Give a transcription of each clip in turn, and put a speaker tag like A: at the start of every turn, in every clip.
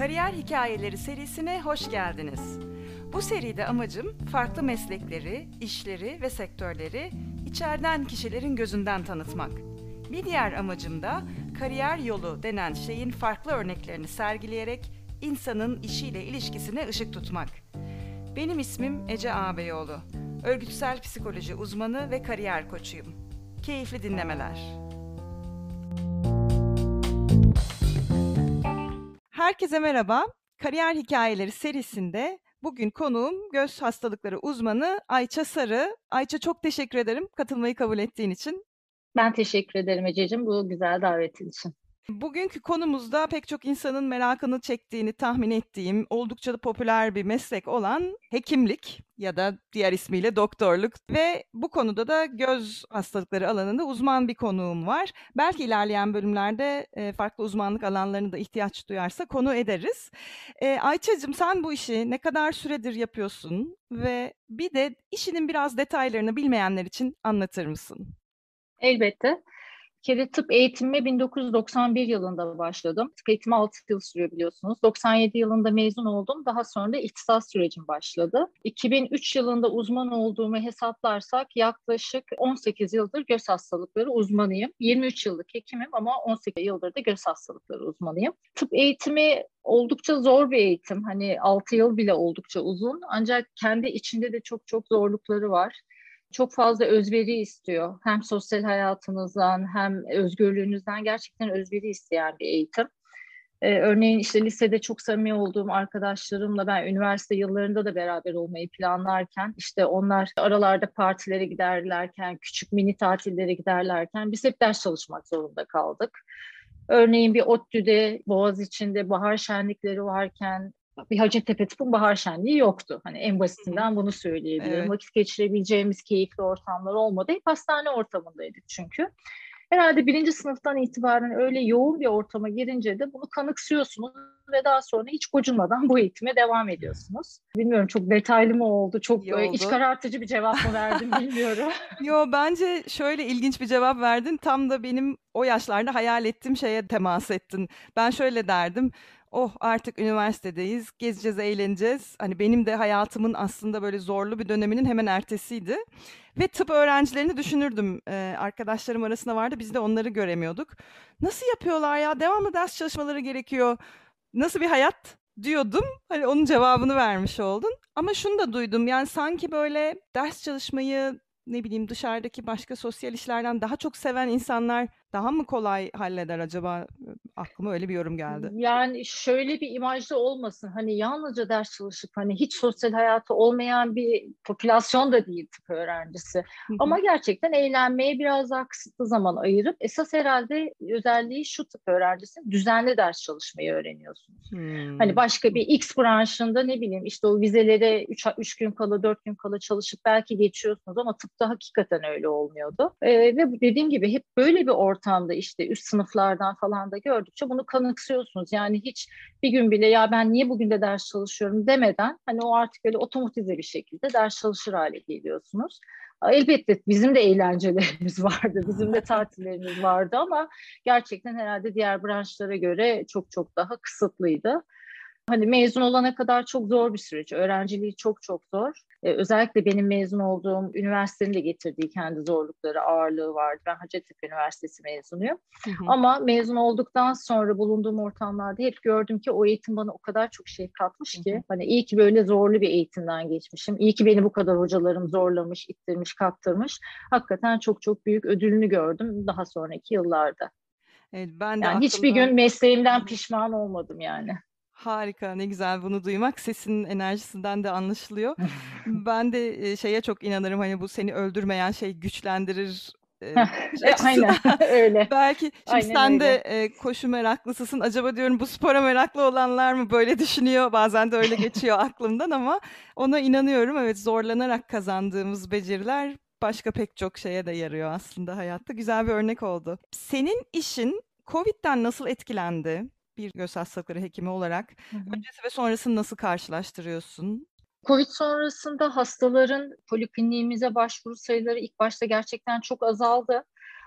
A: Kariyer Hikayeleri serisine hoş geldiniz. Bu seride amacım farklı meslekleri, işleri ve sektörleri içeriden kişilerin gözünden tanıtmak. Bir diğer amacım da kariyer yolu denen şeyin farklı örneklerini sergileyerek insanın işiyle ilişkisine ışık tutmak. Benim ismim Ece Ağabeyoğlu. Örgütsel psikoloji uzmanı ve kariyer koçuyum. Keyifli dinlemeler. Herkese merhaba. Kariyer Hikayeleri serisinde bugün konuğum göz hastalıkları uzmanı Ayça Sarı. Ayça çok teşekkür ederim katılmayı kabul ettiğin için.
B: Ben teşekkür ederim Ececiğim bu güzel davetin için.
A: Bugünkü konumuzda pek çok insanın merakını çektiğini tahmin ettiğim oldukça da popüler bir meslek olan hekimlik ya da diğer ismiyle doktorluk ve bu konuda da göz hastalıkları alanında uzman bir konuğum var. Belki ilerleyen bölümlerde farklı uzmanlık alanlarını da ihtiyaç duyarsa konu ederiz. Ayça'cığım sen bu işi ne kadar süredir yapıyorsun ve bir de işinin biraz detaylarını bilmeyenler için anlatır mısın?
B: Elbette kere tıp eğitimi 1991 yılında başladım. Tıp eğitimi 6 yıl sürüyor biliyorsunuz. 97 yılında mezun oldum. Daha sonra da ihtisas sürecim başladı. 2003 yılında uzman olduğumu hesaplarsak yaklaşık 18 yıldır göz hastalıkları uzmanıyım. 23 yıllık hekimim ama 18 yıldır da göz hastalıkları uzmanıyım. Tıp eğitimi oldukça zor bir eğitim. Hani 6 yıl bile oldukça uzun. Ancak kendi içinde de çok çok zorlukları var çok fazla özveri istiyor. Hem sosyal hayatınızdan hem özgürlüğünüzden gerçekten özveri isteyen bir eğitim. Ee, örneğin işte lisede çok samimi olduğum arkadaşlarımla ben üniversite yıllarında da beraber olmayı planlarken işte onlar aralarda partilere giderlerken, küçük mini tatillere giderlerken biz hep ders çalışmak zorunda kaldık. Örneğin bir ODTÜ'de, Boğaz içinde bahar şenlikleri varken bir Hacettepe tıpın bahar şenliği yoktu. Hani en basitinden bunu söyleyebilirim. Evet. Vakit geçirebileceğimiz keyifli ortamlar olmadı. Hep hastane ortamındaydık çünkü. Herhalde birinci sınıftan itibaren öyle yoğun bir ortama girince de bunu kanıksıyorsunuz ve daha sonra hiç gocunmadan bu eğitime devam ediyorsunuz. Bilmiyorum çok detaylı mı oldu, çok İyi oldu. iç karartıcı bir cevap mı verdim bilmiyorum.
A: Yo bence şöyle ilginç bir cevap verdin. Tam da benim o yaşlarda hayal ettiğim şeye temas ettin. Ben şöyle derdim oh artık üniversitedeyiz, gezeceğiz, eğleneceğiz. Hani benim de hayatımın aslında böyle zorlu bir döneminin hemen ertesiydi. Ve tıp öğrencilerini düşünürdüm. Ee, arkadaşlarım arasında vardı, biz de onları göremiyorduk. Nasıl yapıyorlar ya? Devamlı ders çalışmaları gerekiyor. Nasıl bir hayat diyordum. Hani onun cevabını vermiş oldun. Ama şunu da duydum. Yani sanki böyle ders çalışmayı ne bileyim dışarıdaki başka sosyal işlerden daha çok seven insanlar daha mı kolay halleder acaba? Aklıma öyle bir yorum geldi.
B: Yani şöyle bir imajda olmasın. Hani yalnızca ders çalışıp hani hiç sosyal hayatı olmayan bir popülasyon da değil tıp öğrencisi. Ama gerçekten eğlenmeye biraz daha kısıtlı zaman ayırıp esas herhalde özelliği şu tıp öğrencisi düzenli ders çalışmayı öğreniyorsunuz. Hmm. Hani başka bir X branşında ne bileyim işte o vizelere 3 gün kala 4 gün kala çalışıp belki geçiyorsunuz ama tıpta hakikaten öyle olmuyordu. Ee, ve dediğim gibi hep böyle bir ortam ortamda işte üst sınıflardan falan da gördükçe bunu kanıksıyorsunuz. Yani hiç bir gün bile ya ben niye bugün de ders çalışıyorum demeden hani o artık böyle otomatize bir şekilde ders çalışır hale geliyorsunuz. Elbette bizim de eğlencelerimiz vardı, bizim de tatillerimiz vardı ama gerçekten herhalde diğer branşlara göre çok çok daha kısıtlıydı. Hani mezun olana kadar çok zor bir süreç. Öğrenciliği çok çok zor. Ee, özellikle benim mezun olduğum üniversitenin de getirdiği kendi zorlukları, ağırlığı vardı. Ben Hacettepe Üniversitesi mezunuyum. Hı hı. Ama mezun olduktan sonra bulunduğum ortamlarda hep gördüm ki o eğitim bana o kadar çok şey katmış ki. Hı hı. Hani iyi ki böyle zorlu bir eğitimden geçmişim. İyi ki beni bu kadar hocalarım zorlamış, ittirmiş, kaptırmış. Hakikaten çok çok büyük ödülünü gördüm daha sonraki yıllarda. Evet, ben de yani aklımda... hiçbir gün mesleğimden pişman olmadım yani.
A: Harika, ne güzel bunu duymak. Sesinin enerjisinden de anlaşılıyor. ben de şeye çok inanırım hani bu seni öldürmeyen şey güçlendirir
B: e, Aynen öyle.
A: Belki şimdi Aynen sen öyle. de e, koşu meraklısısın. Acaba diyorum bu spora meraklı olanlar mı böyle düşünüyor? Bazen de öyle geçiyor aklımdan ama ona inanıyorum. Evet zorlanarak kazandığımız beceriler başka pek çok şeye de yarıyor aslında hayatta. Güzel bir örnek oldu. Senin işin Covid'den nasıl etkilendi? Bir göz hastalıkları hekimi olarak hı hı. öncesi ve sonrasını nasıl karşılaştırıyorsun?
B: Covid sonrasında hastaların polikliniğimize başvuru sayıları ilk başta gerçekten çok azaldı.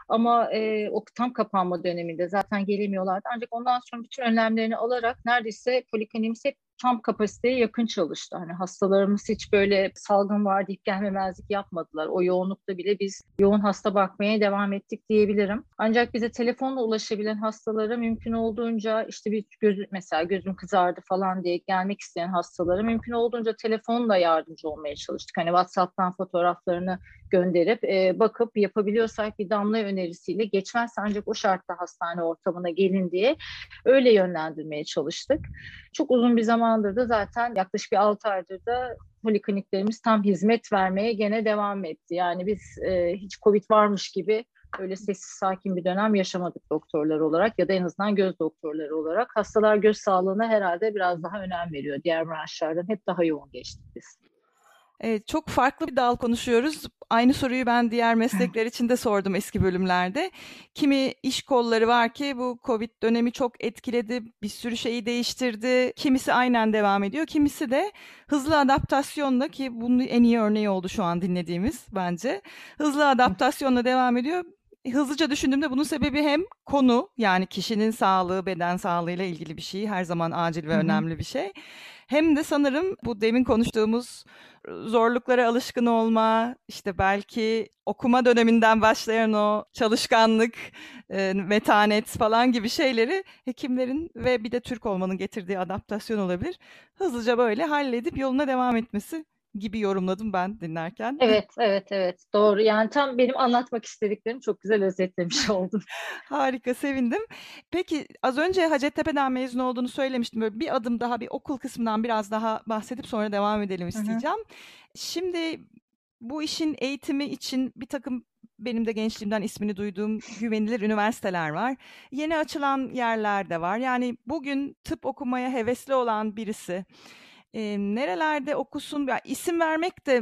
B: Ama e, o tam kapanma döneminde zaten gelemiyorlardı. Ancak ondan sonra bütün önlemlerini alarak neredeyse polikliniğimiz hep tam kapasiteye yakın çalıştı. Hani hastalarımız hiç böyle salgın var deyip gelmemezlik yapmadılar. O yoğunlukta bile biz yoğun hasta bakmaya devam ettik diyebilirim. Ancak bize telefonla ulaşabilen hastalara mümkün olduğunca işte bir göz, mesela gözüm kızardı falan diye gelmek isteyen hastalara mümkün olduğunca telefonla yardımcı olmaya çalıştık. Hani WhatsApp'tan fotoğraflarını gönderip e, bakıp yapabiliyorsak bir damla önerisiyle geçmezse ancak o şartta hastane ortamına gelin diye öyle yönlendirmeye çalıştık. Çok uzun bir zamandır da zaten yaklaşık bir 6 aydır da polikliniklerimiz tam hizmet vermeye gene devam etti. Yani biz e, hiç Covid varmış gibi öyle sessiz sakin bir dönem yaşamadık doktorlar olarak ya da en azından göz doktorları olarak. Hastalar göz sağlığına herhalde biraz daha önem veriyor. Diğer branşlardan hep daha yoğun geçtik biz.
A: Evet, çok farklı bir dal konuşuyoruz. Aynı soruyu ben diğer meslekler için de sordum eski bölümlerde. Kimi iş kolları var ki bu Covid dönemi çok etkiledi, bir sürü şeyi değiştirdi. Kimisi aynen devam ediyor, kimisi de hızlı adaptasyonla ki bunun en iyi örneği oldu şu an dinlediğimiz bence. Hızlı adaptasyonla devam ediyor hızlıca düşündüğümde bunun sebebi hem konu yani kişinin sağlığı, beden sağlığıyla ilgili bir şey. Her zaman acil ve önemli bir şey. Hem de sanırım bu demin konuştuğumuz zorluklara alışkın olma, işte belki okuma döneminden başlayan o çalışkanlık, e, metanet falan gibi şeyleri hekimlerin ve bir de Türk olmanın getirdiği adaptasyon olabilir. Hızlıca böyle halledip yoluna devam etmesi gibi yorumladım ben dinlerken.
B: Evet, evet, evet. Doğru. Yani tam benim anlatmak istediklerimi çok güzel özetlemiş oldum.
A: Harika, sevindim. Peki az önce Hacettepe'den mezun olduğunu söylemiştim. Böyle bir adım daha bir okul kısmından biraz daha bahsedip sonra devam edelim isteyeceğim. Hı hı. Şimdi bu işin eğitimi için bir takım benim de gençliğimden ismini duyduğum güvenilir üniversiteler var. Yeni açılan yerler de var. Yani bugün tıp okumaya hevesli olan birisi e, nerelerde okusun, ya isim vermek de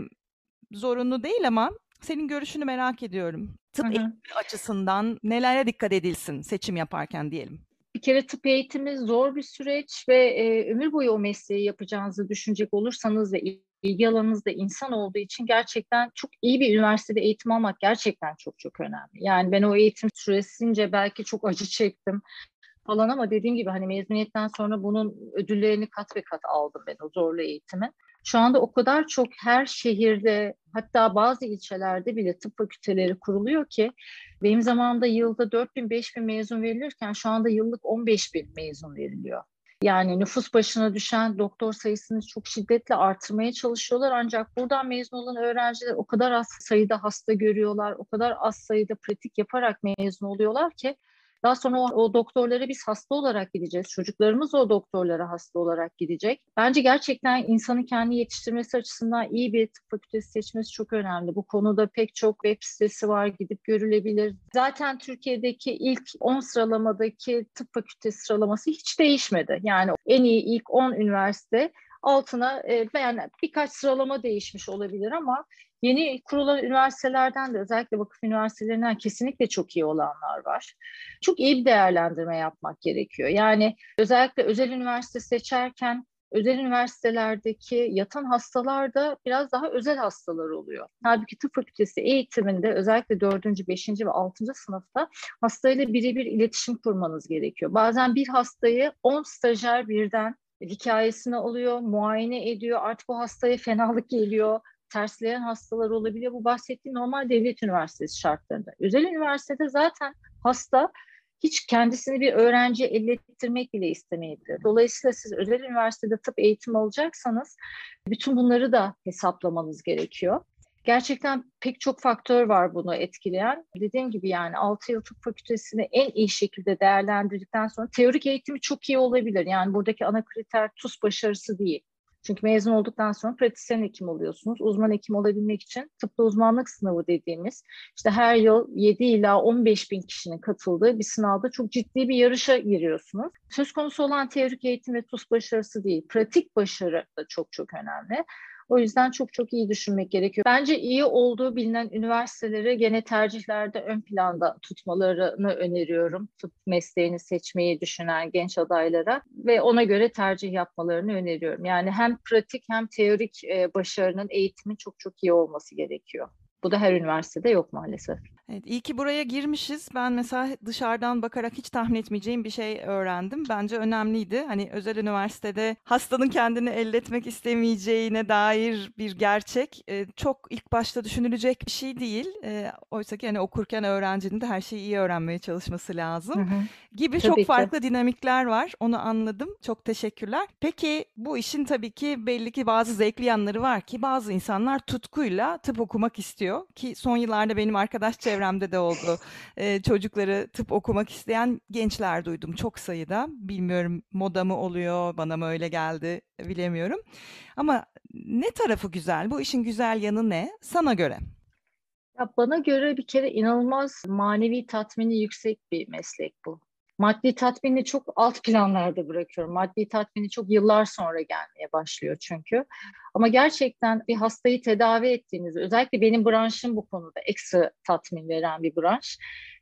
A: zorunlu değil ama senin görüşünü merak ediyorum. Tıp eğitimi açısından nelere dikkat edilsin seçim yaparken diyelim.
B: Bir kere tıp eğitimi zor bir süreç ve e, ömür boyu o mesleği yapacağınızı düşünecek olursanız ve ilgi alanınız insan olduğu için gerçekten çok iyi bir üniversitede eğitim almak gerçekten çok çok önemli. Yani ben o eğitim süresince belki çok acı çektim falan ama dediğim gibi hani mezuniyetten sonra bunun ödüllerini kat ve kat aldım ben o zorlu eğitimin. Şu anda o kadar çok her şehirde hatta bazı ilçelerde bile tıp fakülteleri kuruluyor ki benim zamanımda yılda 4 bin 5 bin mezun verilirken şu anda yıllık 15 bin mezun veriliyor. Yani nüfus başına düşen doktor sayısını çok şiddetle artırmaya çalışıyorlar. Ancak buradan mezun olan öğrenciler o kadar az sayıda hasta görüyorlar, o kadar az sayıda pratik yaparak mezun oluyorlar ki daha sonra o, o doktorlara biz hasta olarak gideceğiz. Çocuklarımız o doktorlara hasta olarak gidecek. Bence gerçekten insanın kendi yetiştirmesi açısından iyi bir tıp fakültesi seçmesi çok önemli. Bu konuda pek çok web sitesi var gidip görülebilir. Zaten Türkiye'deki ilk 10 sıralamadaki tıp fakültesi sıralaması hiç değişmedi. Yani en iyi ilk 10 üniversite altına e, yani birkaç sıralama değişmiş olabilir ama Yeni kurulan üniversitelerden de özellikle vakıf üniversitelerinden kesinlikle çok iyi olanlar var. Çok iyi bir değerlendirme yapmak gerekiyor. Yani özellikle özel üniversite seçerken özel üniversitelerdeki yatan hastalar da biraz daha özel hastalar oluyor. Halbuki tıp fakültesi eğitiminde özellikle 4. 5. ve 6. sınıfta hastayla birebir iletişim kurmanız gerekiyor. Bazen bir hastayı 10 stajyer birden hikayesini alıyor, muayene ediyor. Artık o hastaya fenalık geliyor tersleyen hastalar olabiliyor. Bu bahsettiğim normal devlet üniversitesi şartlarında. Özel üniversitede zaten hasta hiç kendisini bir öğrenci ellettirmek bile istemeyebilir. Dolayısıyla siz özel üniversitede tıp eğitimi alacaksanız bütün bunları da hesaplamanız gerekiyor. Gerçekten pek çok faktör var bunu etkileyen. Dediğim gibi yani 6 yıl tıp fakültesini en iyi şekilde değerlendirdikten sonra teorik eğitimi çok iyi olabilir. Yani buradaki ana kriter TUS başarısı değil. Çünkü mezun olduktan sonra pratisyen hekim oluyorsunuz. Uzman hekim olabilmek için tıpta uzmanlık sınavı dediğimiz işte her yıl 7 ila 15 bin kişinin katıldığı bir sınavda çok ciddi bir yarışa giriyorsunuz. Söz konusu olan teorik eğitim ve TUS başarısı değil, pratik başarı da çok çok önemli. O yüzden çok çok iyi düşünmek gerekiyor. Bence iyi olduğu bilinen üniversiteleri gene tercihlerde ön planda tutmalarını öneriyorum. Tıp mesleğini seçmeyi düşünen genç adaylara ve ona göre tercih yapmalarını öneriyorum. Yani hem pratik hem teorik e, başarının eğitimin çok çok iyi olması gerekiyor. Bu da her üniversitede yok maalesef.
A: Evet, iyi ki buraya girmişiz. Ben mesela dışarıdan bakarak hiç tahmin etmeyeceğim bir şey öğrendim. Bence önemliydi. Hani özel üniversitede hastanın kendini elletmek istemeyeceğine dair bir gerçek e, çok ilk başta düşünülecek bir şey değil. E, oysa ki hani okurken öğrencinin de her şeyi iyi öğrenmeye çalışması lazım. Hı hı. Gibi tabii çok ki. farklı dinamikler var. Onu anladım. Çok teşekkürler. Peki bu işin tabii ki belli ki bazı zevkli yanları var ki bazı insanlar tutkuyla tıp okumak istiyor ki son yıllarda benim arkadaş çevrem çevremde de oldu. Ee, çocukları tıp okumak isteyen gençler duydum çok sayıda. Bilmiyorum moda mı oluyor, bana mı öyle geldi bilemiyorum. Ama ne tarafı güzel? Bu işin güzel yanı ne sana göre?
B: Ya bana göre bir kere inanılmaz manevi tatmini yüksek bir meslek bu. Maddi tatmini çok alt planlarda bırakıyorum. Maddi tatmini çok yıllar sonra gelmeye başlıyor çünkü. Ama gerçekten bir hastayı tedavi ettiğiniz, özellikle benim branşım bu konuda ekstra tatmin veren bir branş.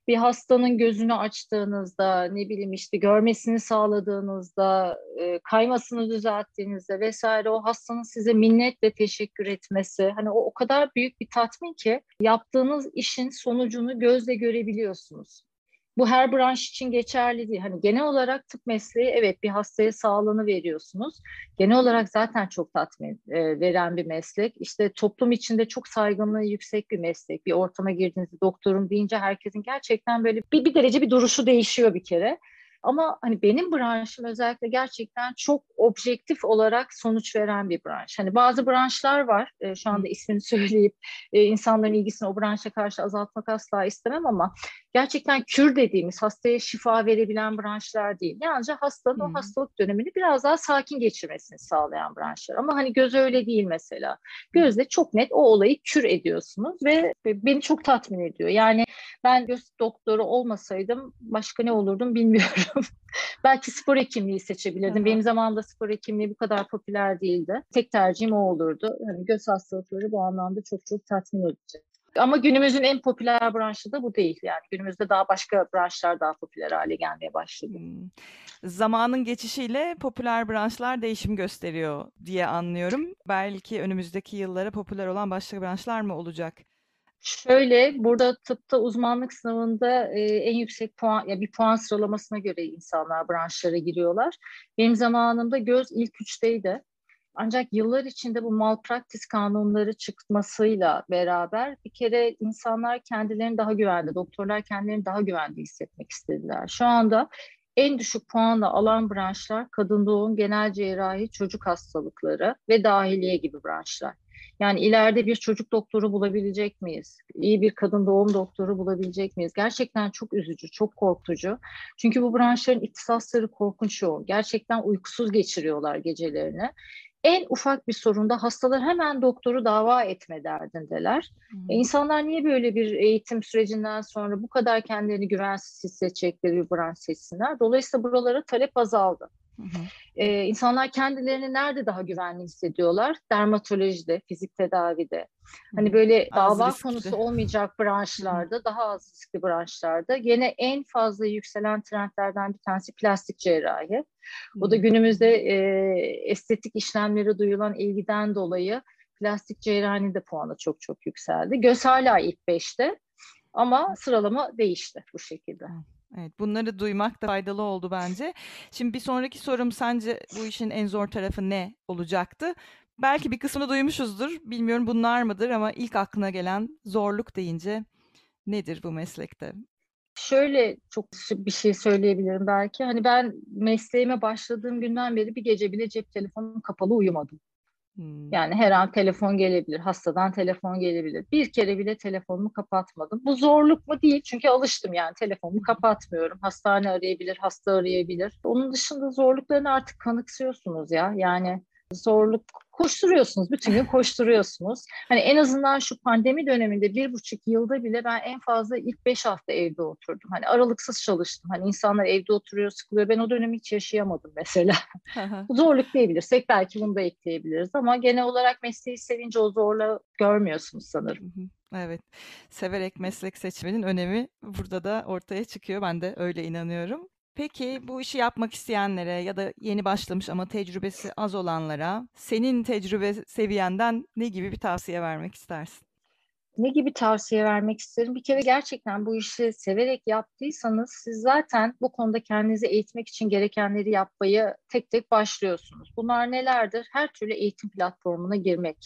B: Bir hastanın gözünü açtığınızda, ne bileyim işte görmesini sağladığınızda, e, kaymasını düzelttiğinizde vesaire o hastanın size minnetle teşekkür etmesi, hani o o kadar büyük bir tatmin ki yaptığınız işin sonucunu gözle görebiliyorsunuz. Bu her branş için geçerli değil. Hani genel olarak tıp mesleği evet bir hastaya sağlığını veriyorsunuz. Genel olarak zaten çok tatmin e, veren bir meslek. İşte toplum içinde çok saygınlığı yüksek bir meslek. Bir ortama girdiğinizde doktorum deyince herkesin gerçekten böyle bir, bir derece bir duruşu değişiyor bir kere. Ama hani benim branşım özellikle gerçekten çok objektif olarak sonuç veren bir branş. Hani bazı branşlar var, e, şu anda ismini söyleyip e, insanların ilgisini o branşa karşı azaltmak asla istemem ama gerçekten kür dediğimiz hastaya şifa verebilen branşlar değil. Yalnızca hastanın hmm. o hastalık dönemini biraz daha sakin geçirmesini sağlayan branşlar. Ama hani göz öyle değil mesela. Gözle çok net o olayı kür ediyorsunuz ve beni çok tatmin ediyor. Yani ben göz doktoru olmasaydım başka ne olurdum bilmiyorum. Belki spor hekimliği seçebilirdim. Hı Benim zamanımda spor hekimliği bu kadar popüler değildi. Tek tercihim o olurdu. Yani göz hastalıkları bu anlamda çok çok tatmin edici. Ama günümüzün en popüler branşı da bu değil. Yani günümüzde daha başka branşlar daha popüler hale gelmeye başladı. Hmm.
A: Zamanın geçişiyle popüler branşlar değişim gösteriyor diye anlıyorum. Belki önümüzdeki yıllara popüler olan başka branşlar mı olacak?
B: Şöyle burada tıpta uzmanlık sınavında e, en yüksek puan ya bir puan sıralamasına göre insanlar branşlara giriyorlar. Benim zamanımda göz ilk üçteydi. Ancak yıllar içinde bu malpraktis kanunları çıkmasıyla beraber bir kere insanlar kendilerini daha güvende, doktorlar kendilerini daha güvende hissetmek istediler. Şu anda en düşük puanla alan branşlar kadın doğum, genel cerrahi, çocuk hastalıkları ve dahiliye gibi branşlar. Yani ileride bir çocuk doktoru bulabilecek miyiz? İyi bir kadın doğum doktoru bulabilecek miyiz? Gerçekten çok üzücü, çok korkutucu. Çünkü bu branşların ihtisasları korkunç yoğun. Gerçekten uykusuz geçiriyorlar gecelerini en ufak bir sorunda hastalar hemen doktoru dava etme derdindeler. Hmm. E, insanlar niye böyle bir eğitim sürecinden sonra bu kadar kendilerini güvensiz hissedecekleri bir branş seçsinler? Dolayısıyla buralara talep azaldı. Hı Ee, insanlar kendilerini nerede daha güvenli hissediyorlar? Dermatolojide, fizik tedavide. Hani böyle az dava riskli. konusu olmayacak branşlarda, daha az riskli branşlarda. Gene en fazla yükselen trendlerden bir tanesi plastik cerrahi. O da günümüzde e, estetik işlemlere duyulan ilgiden dolayı plastik cerrahi de puanı çok çok yükseldi. Göz hala ilk beşte ama sıralama değişti bu şekilde.
A: Evet, bunları duymak da faydalı oldu bence. Şimdi bir sonraki sorum sence bu işin en zor tarafı ne olacaktı? Belki bir kısmını duymuşuzdur. Bilmiyorum bunlar mıdır ama ilk aklına gelen zorluk deyince nedir bu meslekte?
B: Şöyle çok bir şey söyleyebilirim belki. Hani ben mesleğime başladığım günden beri bir gece bile cep telefonum kapalı uyumadım. Hmm. Yani her an telefon gelebilir, hastadan telefon gelebilir. Bir kere bile telefonumu kapatmadım. Bu zorluk mu değil çünkü alıştım yani telefonumu kapatmıyorum. Hastane arayabilir, hasta arayabilir. Onun dışında zorluklarını artık kanıksıyorsunuz ya. Yani zorluk koşturuyorsunuz. Bütün gün koşturuyorsunuz. Hani en azından şu pandemi döneminde bir buçuk yılda bile ben en fazla ilk beş hafta evde oturdum. Hani aralıksız çalıştım. Hani insanlar evde oturuyor, sıkılıyor. Ben o dönemi hiç yaşayamadım mesela. Zorluk diyebilirsek belki bunu da ekleyebiliriz ama genel olarak mesleği sevince o zorluğu görmüyorsunuz sanırım.
A: Evet, severek meslek seçmenin önemi burada da ortaya çıkıyor. Ben de öyle inanıyorum. Peki bu işi yapmak isteyenlere ya da yeni başlamış ama tecrübesi az olanlara senin tecrübe seviyenden ne gibi bir tavsiye vermek istersin?
B: Ne gibi tavsiye vermek isterim? Bir kere gerçekten bu işi severek yaptıysanız siz zaten bu konuda kendinizi eğitmek için gerekenleri yapmayı tek tek başlıyorsunuz. Bunlar nelerdir? Her türlü eğitim platformuna girmek.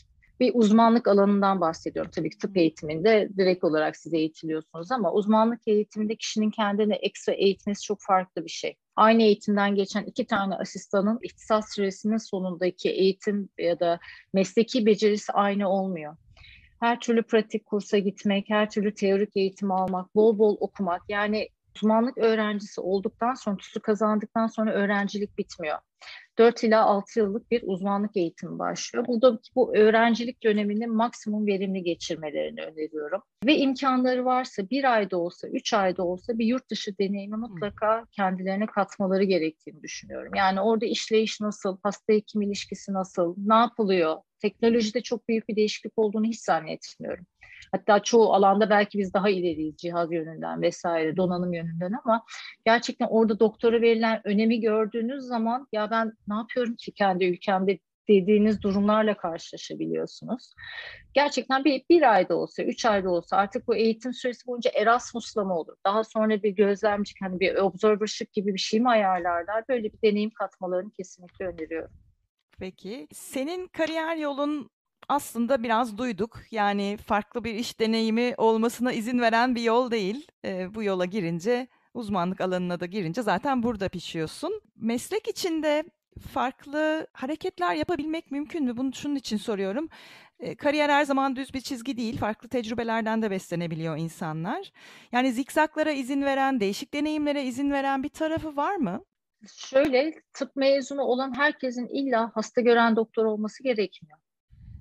B: Bir uzmanlık alanından bahsediyorum. Tabii ki tıp eğitiminde direkt olarak size eğitiliyorsunuz ama uzmanlık eğitiminde kişinin kendini ekstra eğitmesi çok farklı bir şey. Aynı eğitimden geçen iki tane asistanın ihtisas süresinin sonundaki eğitim ya da mesleki becerisi aynı olmuyor her türlü pratik kursa gitmek, her türlü teorik eğitim almak, bol bol okumak. Yani uzmanlık öğrencisi olduktan sonra, TUS'u kazandıktan sonra öğrencilik bitmiyor. 4 ila 6 yıllık bir uzmanlık eğitimi başlıyor. Burada bu öğrencilik dönemini maksimum verimli geçirmelerini öneriyorum. Ve imkanları varsa bir ayda olsa, üç ayda olsa bir yurt dışı deneyimi mutlaka kendilerine katmaları gerektiğini düşünüyorum. Yani orada işleyiş nasıl, hasta hekim ilişkisi nasıl, ne yapılıyor? Teknolojide çok büyük bir değişiklik olduğunu hiç zannetmiyorum. Hatta çoğu alanda belki biz daha ileriyiz cihaz yönünden vesaire donanım yönünden ama gerçekten orada doktora verilen önemi gördüğünüz zaman ya ben ne yapıyorum ki kendi ülkemde dediğiniz durumlarla karşılaşabiliyorsunuz. Gerçekten bir, bir ayda olsa, üç ayda olsa artık bu eğitim süresi boyunca Erasmus'la mı olur? Daha sonra bir gözlemci, hani bir observership gibi bir şey mi ayarlarlar? Böyle bir deneyim katmalarını kesinlikle öneriyorum.
A: Peki. Senin kariyer yolun aslında biraz duyduk. Yani farklı bir iş deneyimi olmasına izin veren bir yol değil. E, bu yola girince, uzmanlık alanına da girince zaten burada pişiyorsun. Meslek içinde farklı hareketler yapabilmek mümkün mü? Bunu şunun için soruyorum. E, kariyer her zaman düz bir çizgi değil. Farklı tecrübelerden de beslenebiliyor insanlar. Yani zikzaklara izin veren, değişik deneyimlere izin veren bir tarafı var mı?
B: Şöyle tıp mezunu olan herkesin illa hasta gören doktor olması gerekmiyor.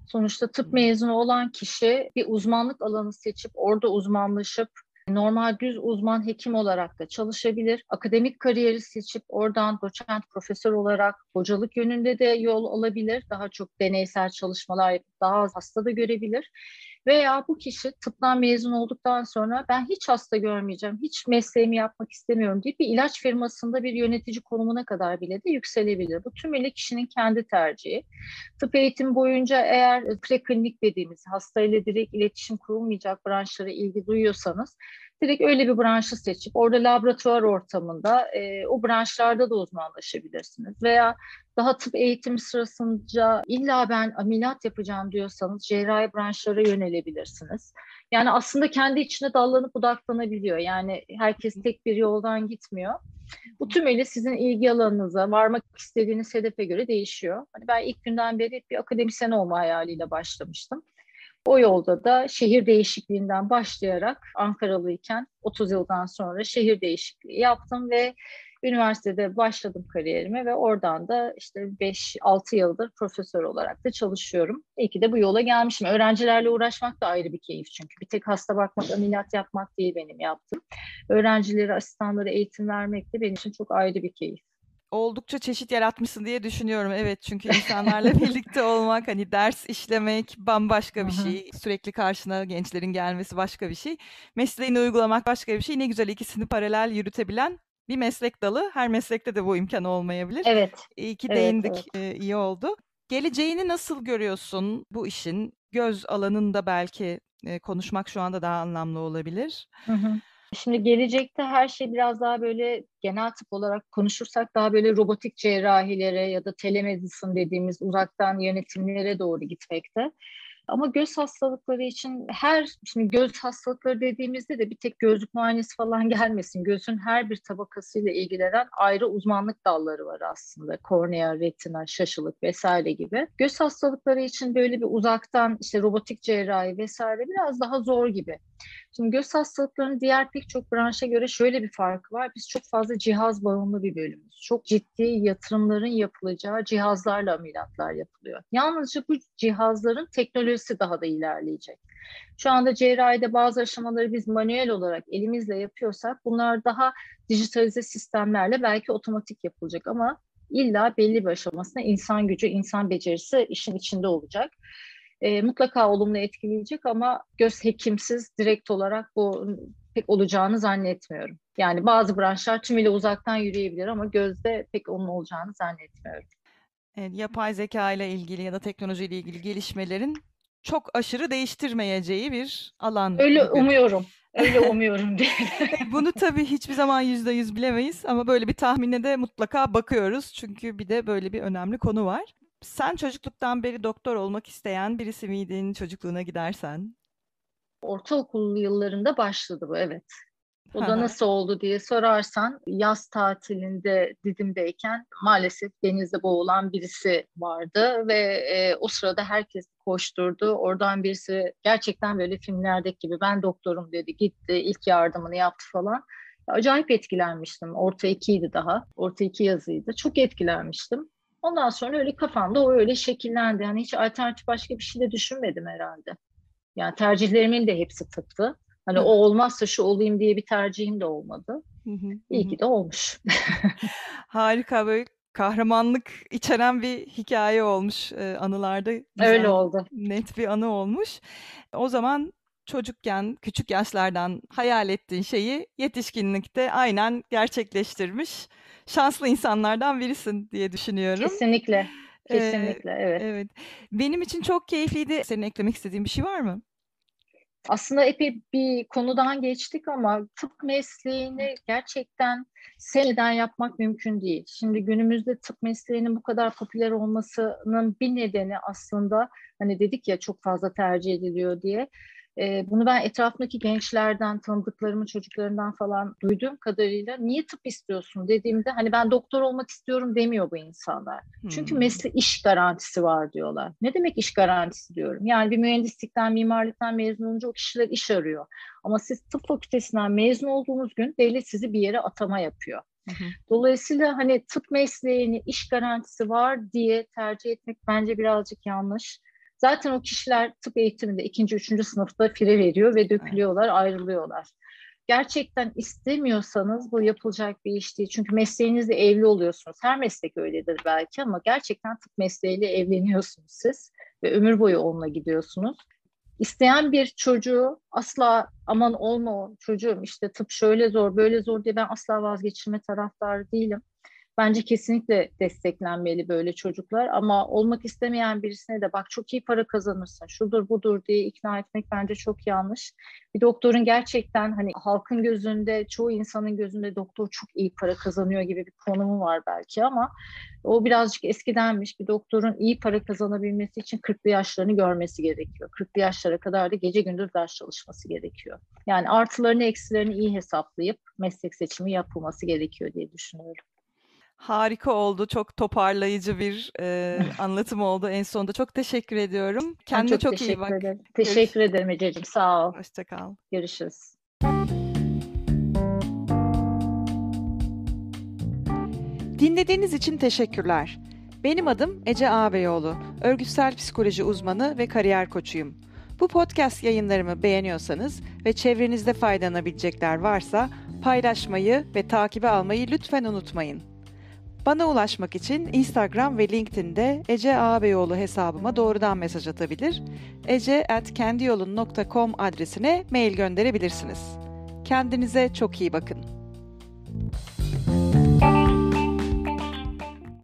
B: Sonuçta tıp mezunu olan kişi bir uzmanlık alanı seçip orada uzmanlaşıp normal düz uzman hekim olarak da çalışabilir. Akademik kariyeri seçip oradan doçent profesör olarak hocalık yönünde de yol alabilir. Daha çok deneysel çalışmalar daha az hasta da görebilir. Veya bu kişi tıptan mezun olduktan sonra ben hiç hasta görmeyeceğim, hiç mesleğimi yapmak istemiyorum deyip bir ilaç firmasında bir yönetici konumuna kadar bile de yükselebilir. Bu tümüyle kişinin kendi tercihi. Tıp eğitimi boyunca eğer preklinik dediğimiz hastayla direkt iletişim kurulmayacak branşlara ilgi duyuyorsanız direkt öyle bir branşı seçip orada laboratuvar ortamında e, o branşlarda da uzmanlaşabilirsiniz. Veya daha tıp eğitimi sırasında illa ben ameliyat yapacağım diyorsanız cerrahi branşlara yönelebilirsiniz. Yani aslında kendi içine dallanıp budaklanabiliyor. Yani herkes tek bir yoldan gitmiyor. Bu tümüyle sizin ilgi alanınıza, varmak istediğiniz hedefe göre değişiyor. Hani ben ilk günden beri bir akademisyen olma hayaliyle başlamıştım. O yolda da şehir değişikliğinden başlayarak Ankaralıyken 30 yıldan sonra şehir değişikliği yaptım ve üniversitede başladım kariyerime ve oradan da işte 5-6 yıldır profesör olarak da çalışıyorum. İyi ki de bu yola gelmişim. Öğrencilerle uğraşmak da ayrı bir keyif çünkü. Bir tek hasta bakmak, ameliyat yapmak değil benim yaptım. Öğrencilere, asistanlara eğitim vermek de benim için çok ayrı bir keyif
A: oldukça çeşit yaratmışsın diye düşünüyorum. Evet çünkü insanlarla birlikte olmak hani ders işlemek bambaşka bir şey. Sürekli karşına gençlerin gelmesi başka bir şey. Mesleğini uygulamak başka bir şey. Ne güzel ikisini paralel yürütebilen bir meslek dalı. Her meslekte de bu imkan olmayabilir.
B: Evet.
A: İyi ki değindik. Evet. iyi oldu. Geleceğini nasıl görüyorsun bu işin? Göz alanında belki konuşmak şu anda daha anlamlı olabilir. Hı hı.
B: Şimdi gelecekte her şey biraz daha böyle genel tıp olarak konuşursak daha böyle robotik cerrahilere ya da telemedicine dediğimiz uzaktan yönetimlere doğru gitmekte. Ama göz hastalıkları için her, şimdi göz hastalıkları dediğimizde de bir tek gözlük muayenesi falan gelmesin. Gözün her bir tabakasıyla ilgilenen ayrı uzmanlık dalları var aslında. Kornea, retina, şaşılık vesaire gibi. Göz hastalıkları için böyle bir uzaktan işte robotik cerrahi vesaire biraz daha zor gibi. Şimdi göz hastalıklarının diğer pek çok branşa göre şöyle bir farkı var. Biz çok fazla cihaz bağımlı bir bölümümüz. Çok ciddi yatırımların yapılacağı cihazlarla ameliyatlar yapılıyor. Yalnızca bu cihazların teknolojisi daha da ilerleyecek. Şu anda cerrahide bazı aşamaları biz manuel olarak elimizle yapıyorsak bunlar daha dijitalize sistemlerle belki otomatik yapılacak ama illa belli bir aşamasında insan gücü, insan becerisi işin içinde olacak e, mutlaka olumlu etkileyecek ama göz hekimsiz direkt olarak bu pek olacağını zannetmiyorum. Yani bazı branşlar tümüyle uzaktan yürüyebilir ama gözde pek onun olacağını zannetmiyorum.
A: Evet, yapay zeka ile ilgili ya da teknoloji ile ilgili gelişmelerin çok aşırı değiştirmeyeceği bir alan.
B: Öyle
A: gibi.
B: umuyorum. Öyle umuyorum diye.
A: Bunu tabii hiçbir zaman yüzde yüz bilemeyiz ama böyle bir tahmine de mutlaka bakıyoruz. Çünkü bir de böyle bir önemli konu var. Sen çocukluktan beri doktor olmak isteyen birisi miydin çocukluğuna gidersen?
B: Ortaokul yıllarında başladı bu evet. O da nasıl oldu diye sorarsan yaz tatilinde Didim'deyken maalesef denizde boğulan birisi vardı ve e, o sırada herkes koşturdu. Oradan birisi gerçekten böyle filmlerdeki gibi ben doktorum dedi gitti ilk yardımını yaptı falan. Acayip etkilenmiştim. Orta ikiydi daha. Orta iki yazıydı. Çok etkilenmiştim. Ondan sonra öyle kafamda o öyle şekillendi. Yani hiç alternatif başka bir şey de düşünmedim herhalde. Yani tercihlerimin de hepsi tıptı. Hani
A: Hı.
B: o olmazsa şu olayım diye bir tercihim de olmadı.
A: Hı hı,
B: İyi ki de olmuş.
A: Harika böyle kahramanlık içeren bir hikaye olmuş e, anılarda.
B: Öyle
A: Güzel,
B: oldu.
A: net bir anı olmuş. O zaman çocukken, küçük yaşlardan hayal ettiğin şeyi yetişkinlikte aynen gerçekleştirmiş şanslı insanlardan birisin diye düşünüyorum.
B: Kesinlikle.
A: Ee,
B: Kesinlikle evet.
A: evet. Benim için çok keyifliydi. Senin eklemek istediğin bir şey var mı?
B: Aslında epey bir konudan geçtik ama tıp mesleğini gerçekten sevmeden yapmak mümkün değil. Şimdi günümüzde tıp mesleğinin bu kadar popüler olmasının bir nedeni aslında hani dedik ya çok fazla tercih ediliyor diye. Ee, bunu ben etrafındaki gençlerden, tanıdıklarımın çocuklarından falan duyduğum kadarıyla niye tıp istiyorsun dediğimde hani ben doktor olmak istiyorum demiyor bu insanlar. Çünkü
A: Hmm.
B: mesle iş garantisi var diyorlar. Ne demek iş garantisi diyorum? Yani bir mühendislikten, mimarlıktan mezun olunca o kişiler iş arıyor. Ama siz tıp fakültesinden mezun olduğunuz gün devlet sizi bir yere atama yapıyor.
A: Hı hı.
B: Dolayısıyla hani tıp mesleğini iş garantisi var diye tercih etmek bence birazcık yanlış. Zaten o kişiler tıp eğitiminde ikinci, üçüncü sınıfta fire veriyor ve dökülüyorlar, ayrılıyorlar. Gerçekten istemiyorsanız bu yapılacak bir iş değil. Çünkü mesleğinizle evli oluyorsunuz. Her meslek öyledir belki ama gerçekten tıp mesleğiyle evleniyorsunuz siz ve ömür boyu onunla gidiyorsunuz. İsteyen bir çocuğu asla aman olma o çocuğum işte tıp şöyle zor böyle zor diye ben asla vazgeçirme taraftarı değilim. Bence kesinlikle desteklenmeli böyle çocuklar ama olmak istemeyen birisine de bak çok iyi para kazanırsın, şudur budur diye ikna etmek bence çok yanlış. Bir doktorun gerçekten hani halkın gözünde, çoğu insanın gözünde doktor çok iyi para kazanıyor gibi bir konumu var belki ama o birazcık eskidenmiş. Bir doktorun iyi para kazanabilmesi için 40'lı yaşlarını görmesi gerekiyor. 40'lı yaşlara kadar da gece gündüz ders çalışması gerekiyor. Yani artılarını eksilerini iyi hesaplayıp meslek seçimi yapılması gerekiyor diye düşünüyorum.
A: Harika oldu. Çok toparlayıcı bir e, anlatım oldu en sonunda. Çok teşekkür ediyorum.
B: Ben
A: Kendine
B: çok,
A: çok, iyi
B: teşekkür
A: bak.
B: ederim. Teşekkür ederim Ececiğim. Sağ ol.
A: Hoşça kal.
B: Görüşürüz.
C: Dinlediğiniz için teşekkürler. Benim adım Ece Ağabeyoğlu. Örgütsel psikoloji uzmanı ve kariyer koçuyum. Bu podcast yayınlarımı beğeniyorsanız ve çevrenizde faydalanabilecekler varsa paylaşmayı ve takibe almayı lütfen unutmayın. Bana ulaşmak için Instagram ve LinkedIn'de Ece Ağabeyoğlu hesabıma doğrudan mesaj atabilir, ece@kendiyolun.com adresine mail gönderebilirsiniz. Kendinize çok iyi bakın.